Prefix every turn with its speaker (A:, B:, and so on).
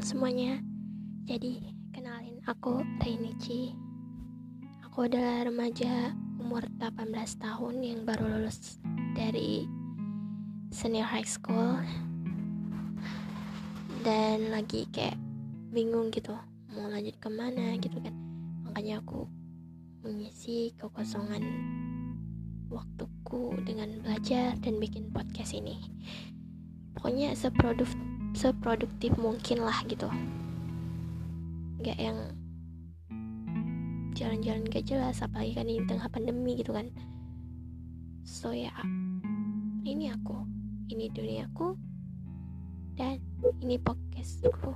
A: semuanya. Jadi kenalin aku Reinichi Aku adalah remaja umur 18 tahun yang baru lulus dari senior high school. Dan lagi kayak bingung gitu mau lanjut ke mana gitu kan. Makanya aku mengisi kekosongan waktuku dengan belajar dan bikin podcast ini. Pokoknya seproduktif seproduktif mungkin lah gitu. Nggak yang jalan-jalan gak jelas apalagi kan di tengah pandemi gitu kan. So ya ini aku ini duniaku dan ini podcastku